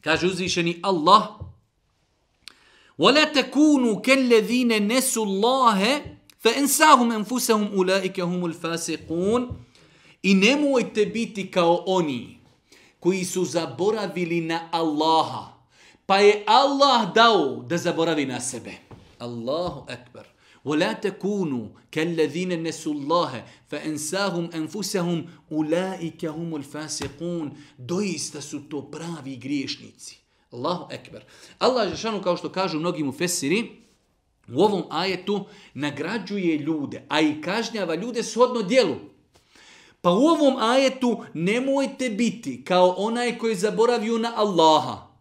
kaže uzvišeni Allah, وَلَا تَكُونُوا كَلَّذِينَ نَسُوا اللَّهَ فَاَنْسَاهُمْ أَنْفُسَهُمْ أُولَٰئِكَ هُمُ الْفَاسِقُونَ I nemojte biti kao oni koji su zaboravili na Allaha, pa je Allah dao da zaboravi na sebe. Allahu akbar. ولا تكونوا كالذين نسوا الله فانساهم انفسهم اولئك هم الفاسقون doista su to pravi griješnici Allahu ekber Allah je šanu kao što kažu mnogi mu fesiri u ovom ajetu nagrađuje ljude a i kažnjava ljude shodno djelu pa u ovom ajetu nemojte biti kao onaj koji zaboravio na Allaha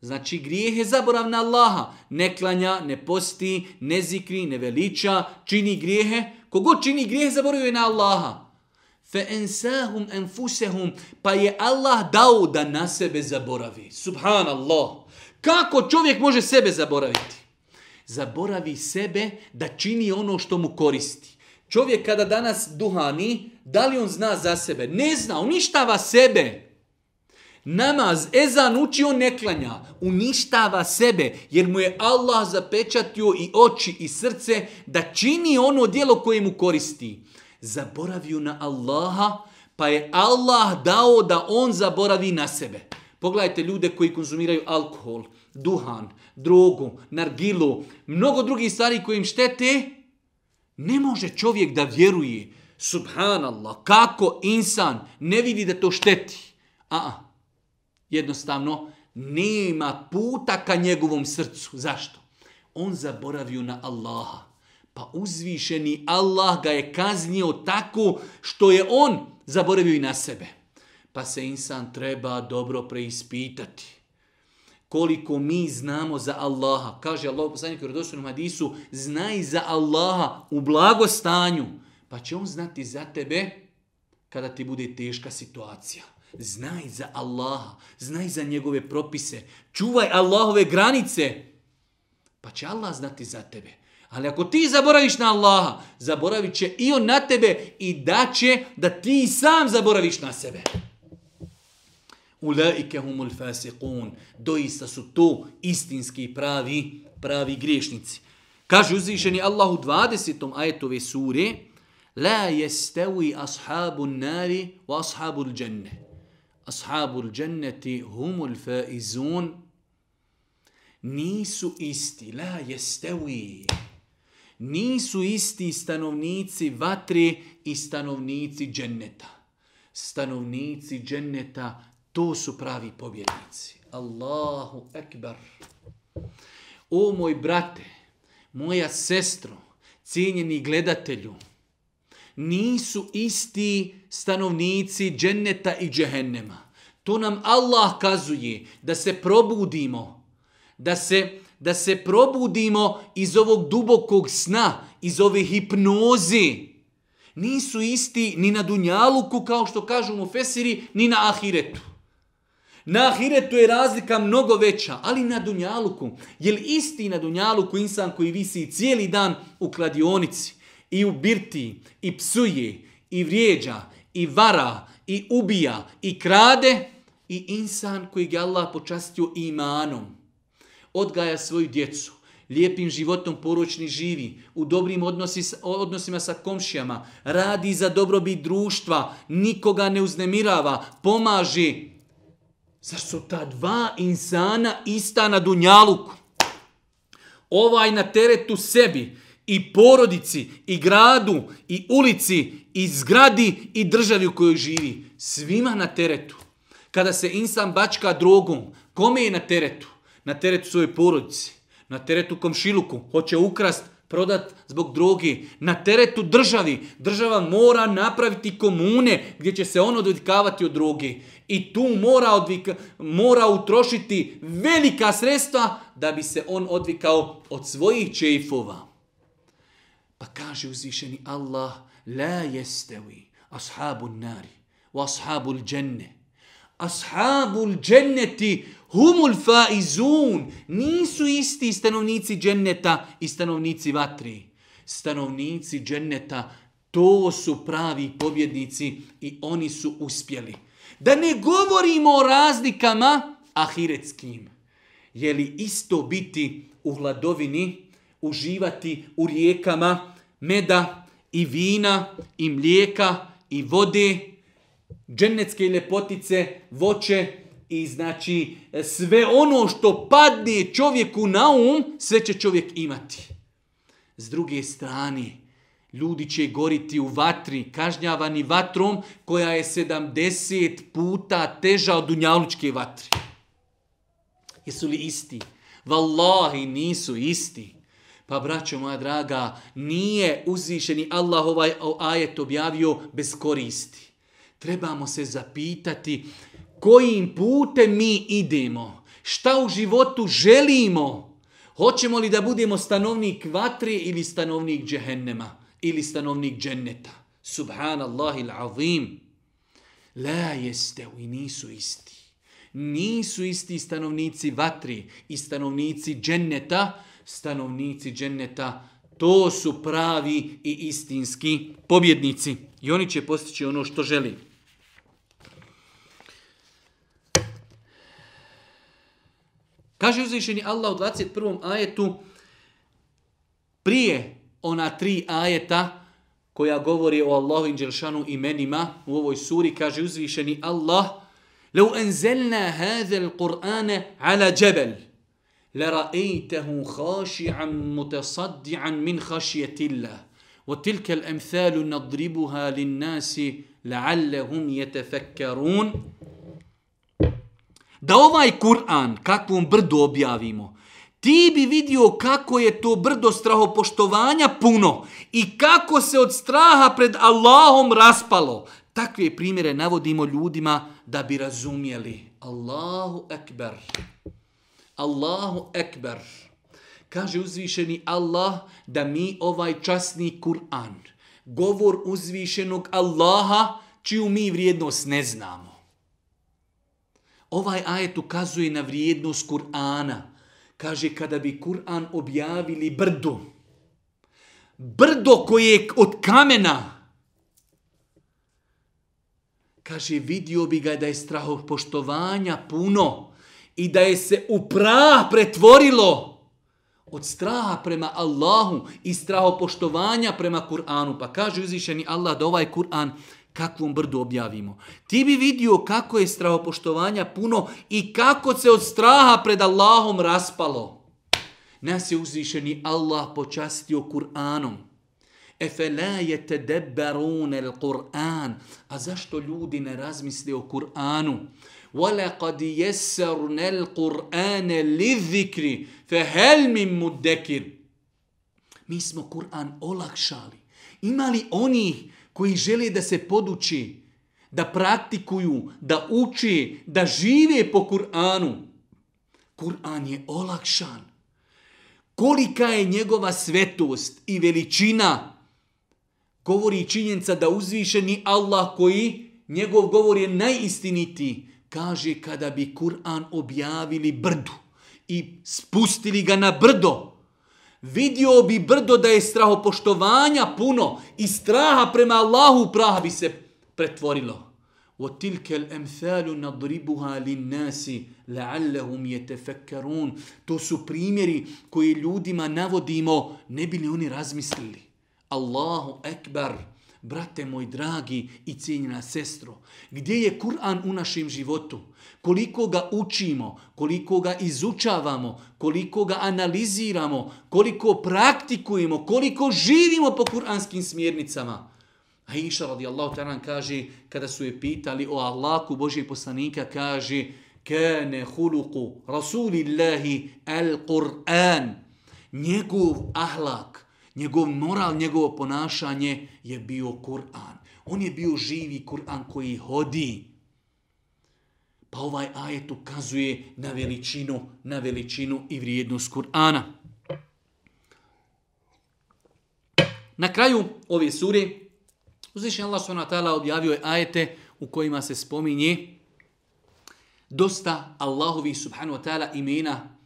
Znači grijeh je zaborav na Allaha. Ne klanja, ne posti, ne zikri, ne veliča, čini grijehe. Kogo čini grijeh zaboravio na Allaha. Fe ensahum enfusehum. Pa je Allah dao da na sebe zaboravi. Subhanallah. Kako čovjek može sebe zaboraviti? Zaboravi sebe da čini ono što mu koristi. Čovjek kada danas duhani, da li on zna za sebe? Ne zna, uništava sebe namaz, ezan uči, on ne klanja. Uništava sebe, jer mu je Allah zapečatio i oči i srce da čini ono dijelo koje mu koristi. Zaboravio na Allaha, pa je Allah dao da on zaboravi na sebe. Pogledajte ljude koji konzumiraju alkohol, duhan, drogu, nargilu, mnogo drugih stvari koje im štete, ne može čovjek da vjeruje. Subhanallah, kako insan ne vidi da to šteti. A, -a. Jednostavno, nema puta ka njegovom srcu. Zašto? On zaboravio na Allaha. Pa uzvišeni Allah ga je kaznio tako što je on zaboravio i na sebe. Pa se insan treba dobro preispitati. Koliko mi znamo za Allaha. Kaže Allah u poslaniku Hadisu, znaj za Allaha u blagostanju. Pa će on znati za tebe kada ti bude teška situacija. Znaj za Allaha, znaj za njegove propise, čuvaj Allahove granice, pa će Allah znati za tebe. Ali ako ti zaboraviš na Allaha, zaboravit će i on na tebe i da će da ti sam zaboraviš na sebe. Ulaike humul fasiqun. Doista su to istinski pravi, pravi griješnici. Kaže uzvišeni Allah u 20. ajetove sure La jestevi ashabu nari wa ashabu l'đenne. ashabul l'đenneti humul faizun nisu isti, la jestevi. Nisu isti stanovnici vatre i stanovnici dženneta. Stanovnici dženneta To su pravi pobjednici. Allahu ekbar. O moj brate, moja sestro, cijenjeni gledatelju, nisu isti stanovnici dženneta i džehennema. To nam Allah kazuje da se probudimo, da se, da se probudimo iz ovog dubokog sna, iz ove hipnoze. Nisu isti ni na Dunjaluku, kao što kažu mu Fesiri, ni na Ahiretu. Na Ahiretu je razlika mnogo veća, ali na Dunjaluku. Je li isti na Dunjaluku insan koji visi cijeli dan u kladionici, i u birti, i psuje, i vrijeđa, i vara, i ubija, i krade, i insan koji ga Allah počastio imanom. Odgaja svoju djecu, lijepim životom poročni živi, u dobrim odnosi, odnosima sa komšijama, radi za dobrobit društva, nikoga ne uznemirava, pomaže. Zar su ta dva insana ista na dunjaluku? Ovaj na teretu sebi, i porodici, i gradu, i ulici, i zgradi, i državi u kojoj živi. Svima na teretu. Kada se insan bačka drogom, kome je na teretu? Na teretu svoje porodici, na teretu komšiluku, hoće ukrast, prodat zbog droge, na teretu državi. Država mora napraviti komune gdje će se on odvikavati od droge. I tu mora, odvika, mora utrošiti velika sredstva da bi se on odvikao od svojih čeifova. Pa kaže uzvišeni Allah, la jestevi ashabu nari, wa ashabu l'đenne. Ashabu l'đenneti humul faizun. Nisu isti stanovnici dženneta i stanovnici vatri. Stanovnici dženneta, to su pravi pobjednici i oni su uspjeli. Da ne govorimo o razlikama ahiretskim. Je li isto biti u hladovini, uživati u rijekama meda i vina i mlijeka i vode, dženecke ljepotice, voće i znači e, sve ono što padne čovjeku na um, sve će čovjek imati. S druge strane, ljudi će goriti u vatri, kažnjavani vatrom koja je 70 puta teža od dunjalučke vatri. Jesu li isti? Wallahi nisu isti. Pa, braćo moja draga, nije uzvišeni Allah ovaj ajet objavio bez koristi. Trebamo se zapitati kojim putem mi idemo, šta u životu želimo. Hoćemo li da budemo stanovnik vatre ili stanovnik džehennema ili stanovnik dženneta. Subhanallahi l'azim. La jeste i nisu isti. Nisu isti stanovnici vatri i stanovnici dženneta, stanovnici dženneta, to su pravi i istinski pobjednici. I oni će postići ono što želi. Kaže uzvišeni Allah u 21. ajetu, prije ona tri ajeta koja govori o Allahu inđelšanu imenima u ovoj suri, kaže uzvišeni Allah, لو أنزلنا هذا القرآن على جبل لرأيته خاشعا متصدعا من خشية الله وتلك الأمثال نضربها للناس لعلهم يتفكرون Da ovaj Kur'an, kakvom brdo objavimo, ti bi vidio kako je to brdo strahopoštovanja puno i kako se od straha pred Allahom raspalo. Takve primjere navodimo ljudima da bi razumjeli. Allahu ekber. Allahu ekber. Kaže uzvišeni Allah da mi ovaj časni Kur'an, govor uzvišenog Allaha, čiju mi vrijednost ne znamo. Ovaj ajet ukazuje na vrijednost Kur'ana. Kaže kada bi Kur'an objavili brdo, brdo koje je od kamena, kaže vidio bi ga da je straho poštovanja puno, i da je se u prah pretvorilo od straha prema Allahu i strahopoštovanja prema Kur'anu. Pa kaže uzvišeni Allah da ovaj Kur'an kakvom brdu objavimo. Ti bi vidio kako je strahopoštovanja puno i kako se od straha pred Allahom raspalo. Nas je uzvišeni Allah počastio Kur'anom. Efe la je tedebbarun el Kur'an. A zašto ljudi ne razmisli o Kur'anu? وَلَقَدْ يَسَّرْنَ الْقُرْآنَ لِذِّكْرِ فَهَلْ مِنْ مُدَّكِرِ Mi smo Kur'an olakšali. Imali oni koji žele da se poduči, da praktikuju, da uči, da žive po Kur'anu. Kur'an je olakšan. Kolika je njegova svetost i veličina, govori činjenica da uzvišeni Allah koji njegov govor je najistiniti, kaže kada bi Kur'an objavili brdu i spustili ga na brdo, vidio bi brdo da je strahopoštovanja puno i straha prema Allahu praha bi se pretvorilo. وَتِلْكَ الْأَمْثَالُ نَضْرِبُهَا لِلنَّاسِ لَعَلَّهُمْ يَتَفَكَّرُونَ To su primjeri koji ljudima navodimo, ne bi li oni razmislili. Allahu ekbar, brate moj dragi i cijenjena sestro, gdje je Kur'an u našem životu? Koliko ga učimo, koliko ga izučavamo, koliko ga analiziramo, koliko praktikujemo, koliko živimo po kuranskim smjernicama? Aisha radijallahu ta'ala kaže, kada su je pitali o Allahu Božje poslanika, kaže, kane huluku rasulillahi al-Qur'an. Njegov ahlak, njegov moral, njegovo ponašanje je bio Kur'an. On je bio živi Kur'an koji hodi. Pa ovaj ajet ukazuje na veličinu, na veličinu i vrijednost Kur'ana. Na kraju ove sure, uzvišen Allah s.w.t. objavio je ajete u kojima se spominje dosta Allahovi subhanahu wa ta'ala imena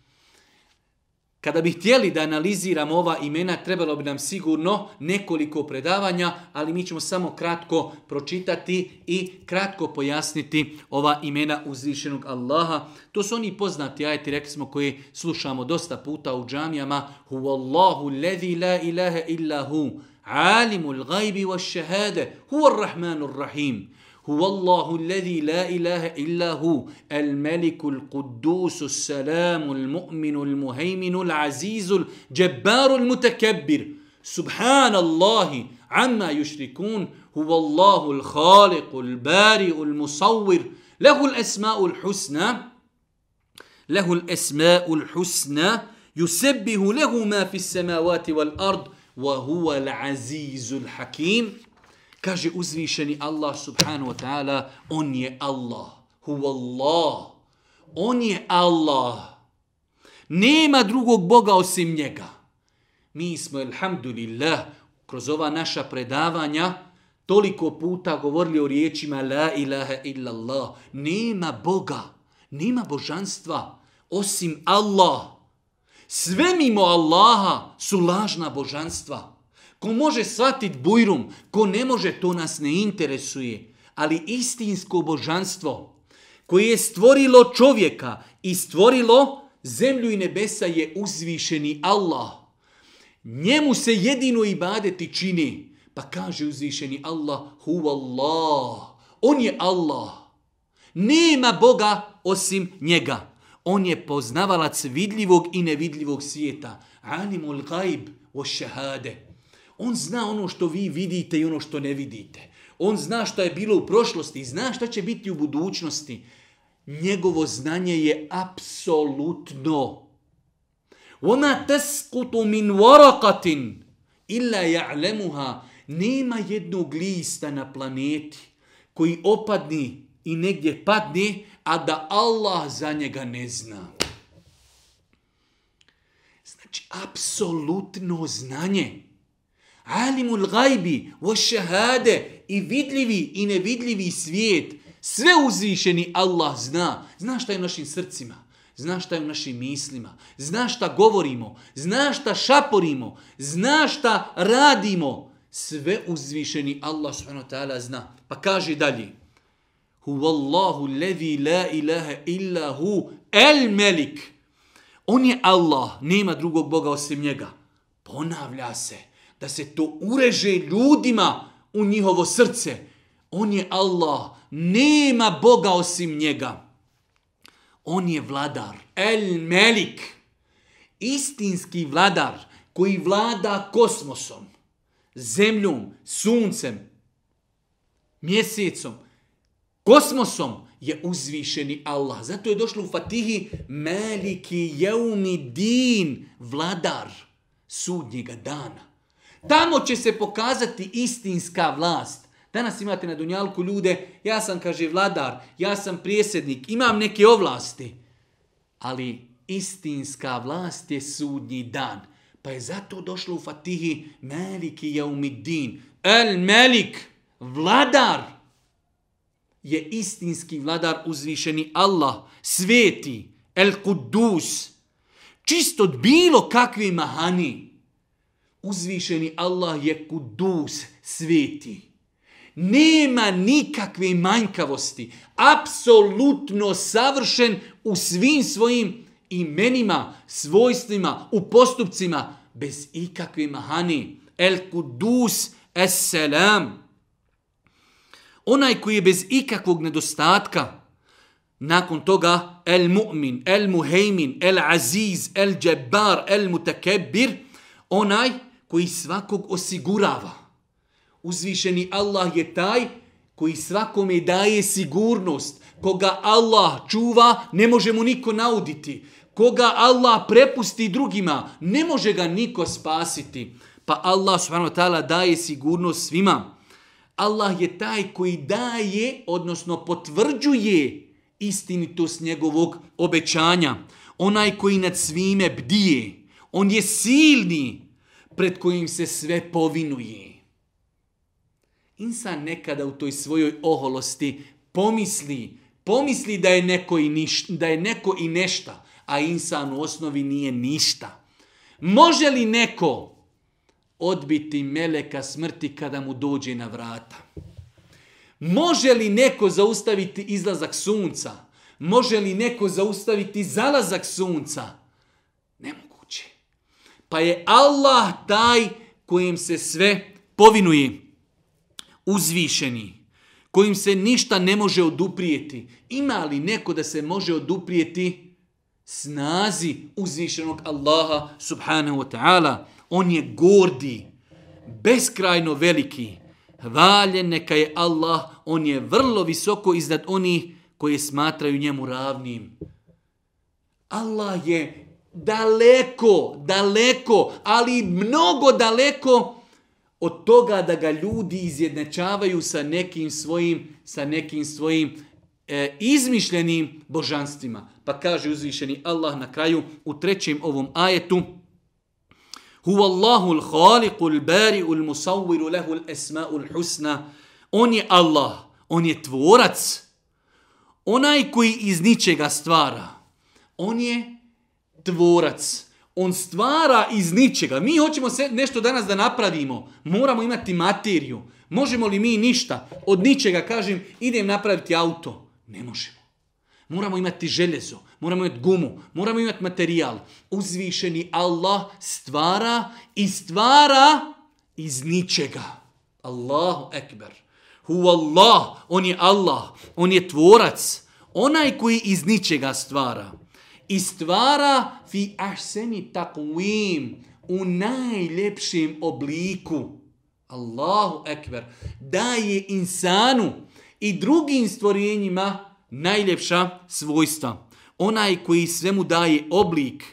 Kada bi htjeli da analiziramo ova imena, trebalo bi nam sigurno nekoliko predavanja, ali mi ćemo samo kratko pročitati i kratko pojasniti ova imena uzvišenog Allaha. To su oni poznati ajeti, rekli smo, koji slušamo dosta puta u džamijama. Hu Allahu la ilaha illa hu, alimul gajbi wa šehade, hu ar-Rahmanur Rahim. هو الله الذي لا إله إلا هو الملك القدوس السلام المؤمن المهيمن العزيز الجبار المتكبر. سبحان الله عما يشركون هو الله الخالق البارئ المصور له الأسماء الحسنى له الأسماء الحسنى يسبه له ما في السماوات والأرض وهو العزيز الحكيم. Kaže uzvišeni Allah subhanahu wa ta'ala, on je Allah. Huwallah. On je Allah. Nema drugog Boga osim njega. Mi smo, alhamdulillah, kroz ova naša predavanja, toliko puta govorili o riječima La ilaha illallah. Nema Boga, nema božanstva, osim Allah. Sve mimo Allaha su lažna božanstva. Ko može shvatiti bujrum, ko ne može, to nas ne interesuje. Ali istinsko božanstvo koje je stvorilo čovjeka i stvorilo zemlju i nebesa je uzvišeni Allah. Njemu se jedino ibadeti čini. Pa kaže uzvišeni Allah, hu Allah. On je Allah. Nema Boga osim njega. On je poznavalac vidljivog i nevidljivog svijeta. Alimul gajb o šehade. On zna ono što vi vidite i ono što ne vidite. On zna što je bilo u prošlosti i zna šta će biti u budućnosti. Njegovo znanje je apsolutno. Ona teskutu min warakatin illa ja'lemuha. Nema jednog lista na planeti koji opadni i negdje padne, a da Allah za njega ne zna. Znači, apsolutno znanje alimul gajbi, wa šehade, i vidljivi i nevidljivi svijet, sve uzvišeni Allah zna. Zna šta je u našim srcima, zna šta je u našim mislima, zna šta govorimo, zna šta šaporimo, zna šta radimo. Sve uzvišeni Allah subhanahu ta'ala zna. Pa kaže dalje. Huvallahu levi la ilaha illa hu el melik. On je Allah, nema drugog Boga osim njega. Ponavlja se da se to ureže ljudima u njihovo srce. On je Allah, nema Boga osim njega. On je vladar, El Melik, istinski vladar koji vlada kosmosom, zemljom, suncem, mjesecom, kosmosom, je uzvišeni Allah. Zato je došlo u Fatihi Meliki Jeumi Din, vladar sudnjega dana. Tamo će se pokazati istinska vlast. Danas imate na Dunjalku ljude, ja sam, kaže, vladar, ja sam prijesednik, imam neke ovlasti. Ali istinska vlast je sudnji dan. Pa je zato došlo u Fatihi Meliki Jaumidin. El Melik, vladar, je istinski vladar uzvišeni Allah, sveti, El Kudus, čist od bilo kakve mahani. Uzvišeni Allah je Kudus, sveti. Nema nikakve manjkavosti. Apsolutno savršen u svim svojim imenima, svojstvima, u postupcima, bez ikakve mahani. El Kudus, Es Selam. Onaj koji je bez ikakvog nedostatka, nakon toga El Mu'min, El Muhejmin, El Aziz, El Džebar, El Mutakebir, onaj koji svakog osigurava. Uzvišeni Allah je taj koji svakome daje sigurnost. Koga Allah čuva, ne može mu niko nauditi. Koga Allah prepusti drugima, ne može ga niko spasiti. Pa Allah subhanahu wa ta'ala daje sigurnost svima. Allah je taj koji daje, odnosno potvrđuje istinitost njegovog obećanja. Onaj koji nad svime bdije. On je silni pred kojim se sve povinuje. Insan nekada u toj svojoj oholosti pomisli, pomisli da je neko i, niš, da je neko i nešta, a insan u osnovi nije ništa. Može li neko odbiti meleka smrti kada mu dođe na vrata? Može li neko zaustaviti izlazak sunca? Može li neko zaustaviti zalazak sunca? Nemoguće. Pa je Allah taj kojim se sve povinuje. Uzvišeni. Kojim se ništa ne može oduprijeti. Ima li neko da se može oduprijeti snazi uzvišenog Allaha subhanahu wa ta'ala? On je gordi, beskrajno veliki. Hvaljen neka je Allah, on je vrlo visoko iznad onih koji smatraju njemu ravnim. Allah je daleko, daleko, ali mnogo daleko od toga da ga ljudi izjednačavaju sa nekim svojim, sa nekim svojim e, izmišljenim božanstvima. Pa kaže uzvišeni Allah na kraju u trećem ovom ajetu, Huwa Allahu al-Khaliqu al-Bari'u al-Musawwiru lahu al-Asma'u al-Husna. On je Allah, on je tvorac. Onaj koji iz ničega stvara. On je tvorac. On stvara iz ničega. Mi hoćemo se nešto danas da napravimo. Moramo imati materiju. Možemo li mi ništa? Od ničega kažem, idem napraviti auto. Ne možemo. Moramo imati željezo, moramo imati gumu, moramo imati materijal. Uzvišeni Allah stvara i stvara iz ničega. Allahu ekber. Hu Allah, on je Allah, on je tvorac. Onaj koji iz ničega stvara. I stvara fi ahseni takvim u najljepšem obliku. Allahu ekber. Daje insanu i drugim stvorenjima najljepša svojstva. Onaj koji svemu daje oblik,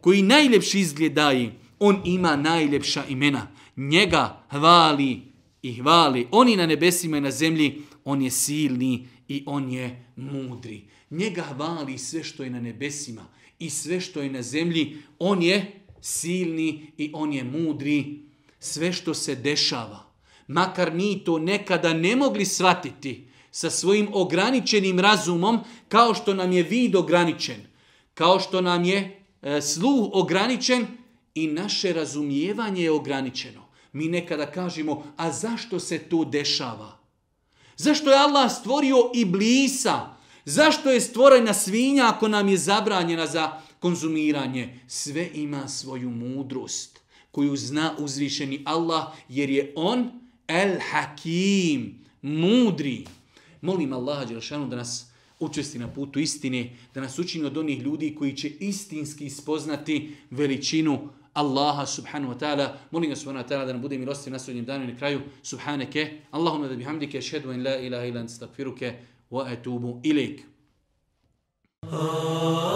koji najljepši izgled daje, on ima najljepša imena. Njega hvali i hvali. Oni na nebesima i na zemlji, on je silni i on je mudri. Njega hvali sve što je na nebesima i sve što je na zemlji. On je silni i on je mudri. Sve što se dešava. Makar mi to nekada ne mogli shvatiti, sa svojim ograničenim razumom, kao što nam je vid ograničen, kao što nam je e, sluh ograničen i naše razumijevanje je ograničeno. Mi nekada kažemo, a zašto se to dešava? Zašto je Allah stvorio iblisa? Zašto je stvorena svinja ako nam je zabranjena za konzumiranje? Sve ima svoju mudrost koju zna uzvišeni Allah jer je on el hakim, mudri. Molim Allaha Đelšanu da nas učesti na putu istine, da nas učini od onih ljudi koji će istinski spoznati veličinu Allaha subhanahu wa ta'ala. Molim ga subhanahu wa ta'ala da nam bude milosti na sudnjem danu i na kraju. Subhaneke, Allahumma da bihamdike, šhedu in la ilaha ilan stakfiruke, wa atubu ilik. Ah